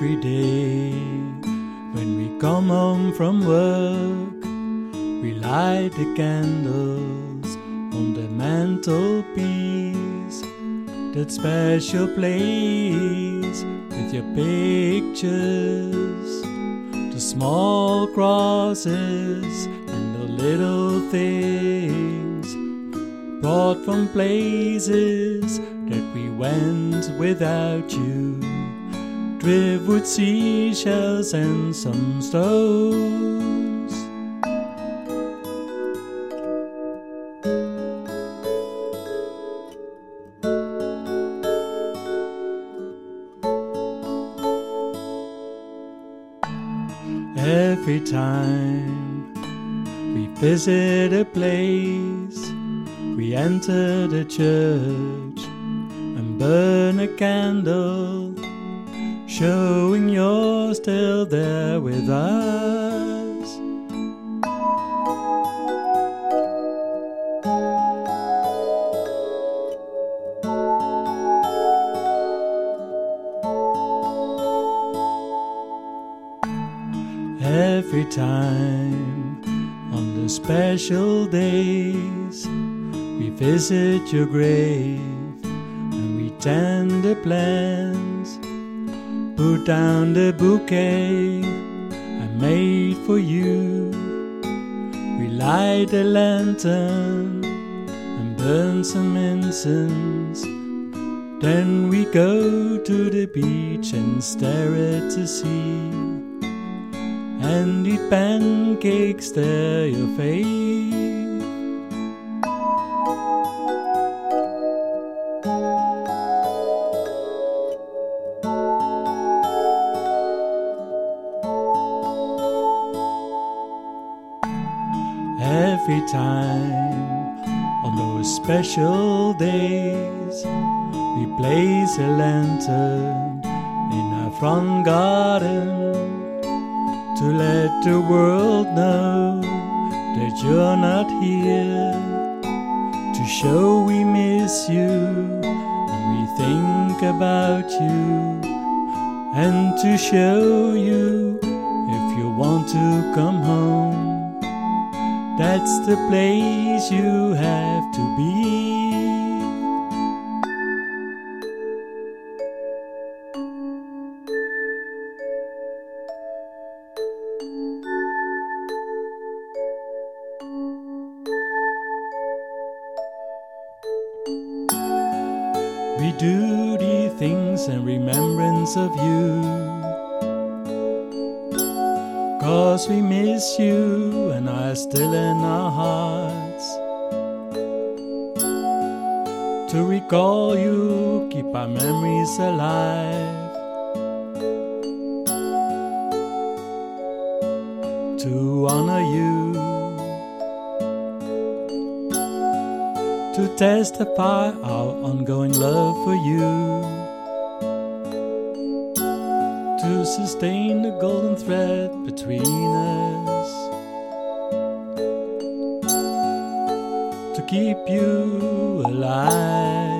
day when we come home from work, we light the candles on the mantelpiece. That special place with your pictures, the small crosses and the little things brought from places that we went without you. Driftwood seashells and some stones. Every time we visit a place, we enter the church and burn a candle, showing you're still there with us. Every time on the special days we visit your grave and we tend the plants, put down the bouquet I made for you. We light a lantern and burn some incense. Then we go to the beach and stare at the sea and eat pancakes there your face. Every time on those special days, we place a lantern in our front garden to let the world know that you're not here. To show we miss you and we think about you, and to show you if you want to come home. That's the place you have to be. We do the things in remembrance of you. Cause we miss you and are still in our hearts. To recall you, keep our memories alive. To honor you. To testify our ongoing love for you. Sustain the golden thread between us. To keep you alive.